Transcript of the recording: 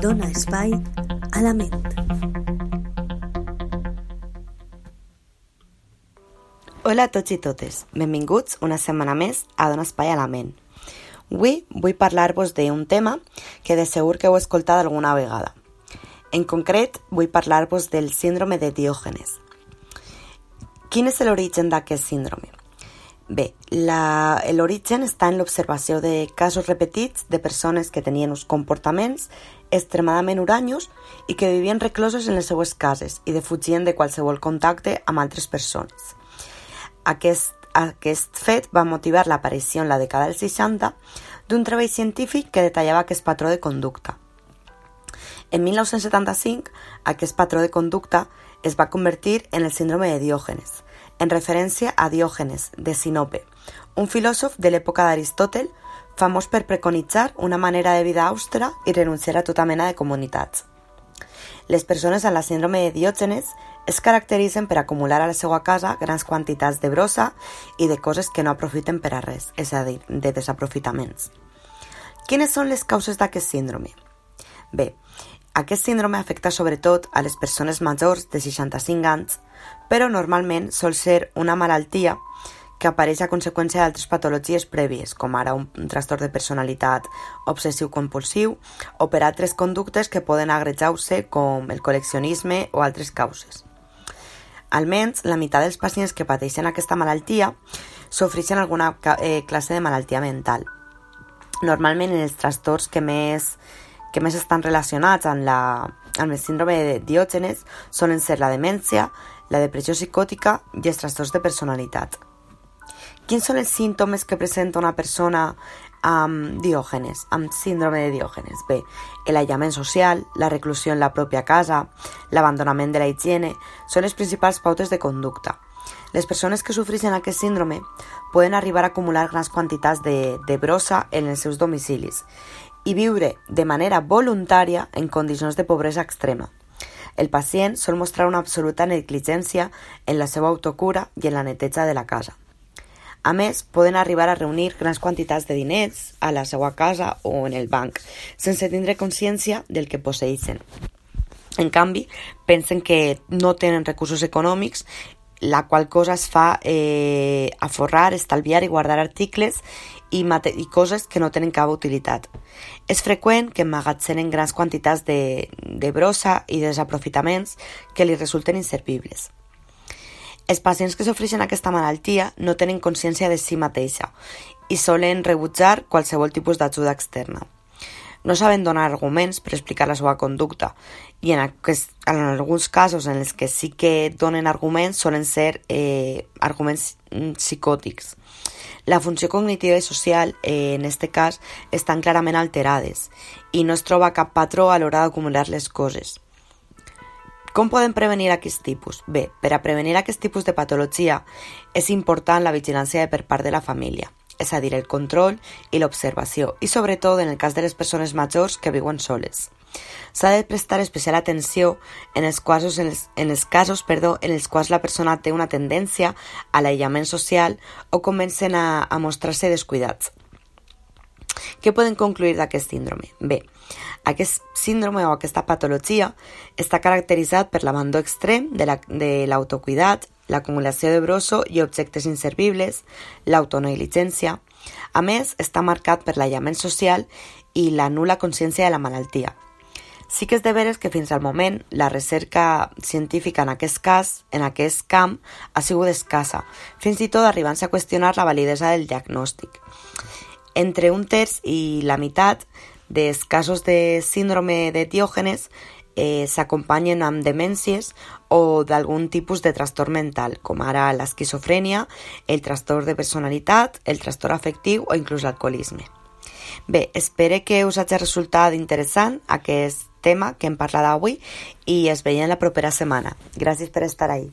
dona espai a la ment. Hola a tots i totes, benvinguts una setmana més a Dona Espai a la Ment. Avui vull parlar-vos d'un tema que de segur que heu escoltat alguna vegada. En concret, vull parlar-vos del síndrome de Diògenes. Quin és l'origen d'aquest síndrome? Bé, l'origen està en l'observació de casos repetits de persones que tenien uns comportaments extremadament uranyos i que vivien recloses en les seues cases i defugien de qualsevol contacte amb altres persones. Aquest, aquest fet va motivar l'aparició en la dècada dels 60 d'un treball científic que detallava aquest patró de conducta. En 1975, aquest patró de conducta es va convertir en el síndrome de Diògenes, en referència a Diògenes de Sinope, un filòsof de l'època d'Aristòtel famós per preconitzar una manera de vida àustera i renunciar a tota mena de comunitats. Les persones amb la síndrome de Diògenes es caracteritzen per acumular a la seva casa grans quantitats de brossa i de coses que no aprofiten per a res, és a dir, de desaprofitaments. Quines són les causes d'aquest síndrome? Bé, aquest síndrome afecta sobretot a les persones majors de 65 anys, però normalment sol ser una malaltia que apareix a conseqüència d'altres patologies prèvies, com ara un, trastorn de personalitat obsessiu-compulsiu o per altres conductes que poden agrejar-se com el col·leccionisme o altres causes. Almenys la meitat dels pacients que pateixen aquesta malaltia sofreixen alguna eh, classe de malaltia mental. Normalment en els trastorns que més que més estan relacionats amb, la, amb el síndrome de Diògenes solen ser la demència, la depressió psicòtica i els trastorns de personalitat. Quins són els símptomes que presenta una persona amb Diògenes, amb síndrome de Diògenes? Bé, l'aïllament social, la reclusió en la pròpia casa, l'abandonament de la higiene, són les principals pautes de conducta. Les persones que sofreixen aquest síndrome poden arribar a acumular grans quantitats de, de brossa en els seus domicilis i viure de manera voluntària en condicions de pobresa extrema. El pacient sol mostrar una absoluta negligència en la seva autocura i en la neteja de la casa. A més, poden arribar a reunir grans quantitats de diners a la seva casa o en el banc, sense tindre consciència del que posseixen. En canvi, pensen que no tenen recursos econòmics la qual cosa es fa eh, aforrar, estalviar i guardar articles i, i coses que no tenen cap utilitat. És freqüent que emmagatzenen grans quantitats de, de brossa i desaprofitaments que li resulten inservibles. Els pacients que sofreixen aquesta malaltia no tenen consciència de si mateixa i solen rebutjar qualsevol tipus d'ajuda externa no saben donar arguments per explicar la seva conducta i en, aquest, en alguns casos en els que sí que donen arguments solen ser eh, arguments mm, psicòtics. La funció cognitiva i social, eh, en aquest cas, estan clarament alterades i no es troba cap patró a l'hora d'acumular les coses. Com podem prevenir aquest tipus? Bé, per a prevenir aquest tipus de patologia és important la vigilància per part de la família és a dir, el control i l'observació, i sobretot en el cas de les persones majors que viuen soles. S'ha de prestar especial atenció en els casos, en els, en els casos perdó, en els quals la persona té una tendència a l'aïllament social o comencen a, a mostrar-se descuidats. Què podem concluir d'aquest síndrome? Bé, aquest síndrome o aquesta patologia està caracteritzat per l'abandó extrem de l'autocuidat, la, l'acumulació de brosso i objectes inservibles, l'autonegligència. A més, està marcat per l'aïllament social i la nula consciència de la malaltia. Sí que és de veres que fins al moment la recerca científica en aquest cas, en aquest camp, ha sigut escassa, fins i tot arribant-se a qüestionar la validesa del diagnòstic. Entre un terç i la meitat dels casos de síndrome de Diògenes eh, s'acompanyen amb demències o d'algun tipus de trastorn mental, com ara l'esquizofrènia, el trastorn de personalitat, el trastorn afectiu o inclús l'alcoholisme. Bé, espero que us hagi resultat interessant aquest tema que hem parlat avui i es veiem la propera setmana. Gràcies per estar ahí.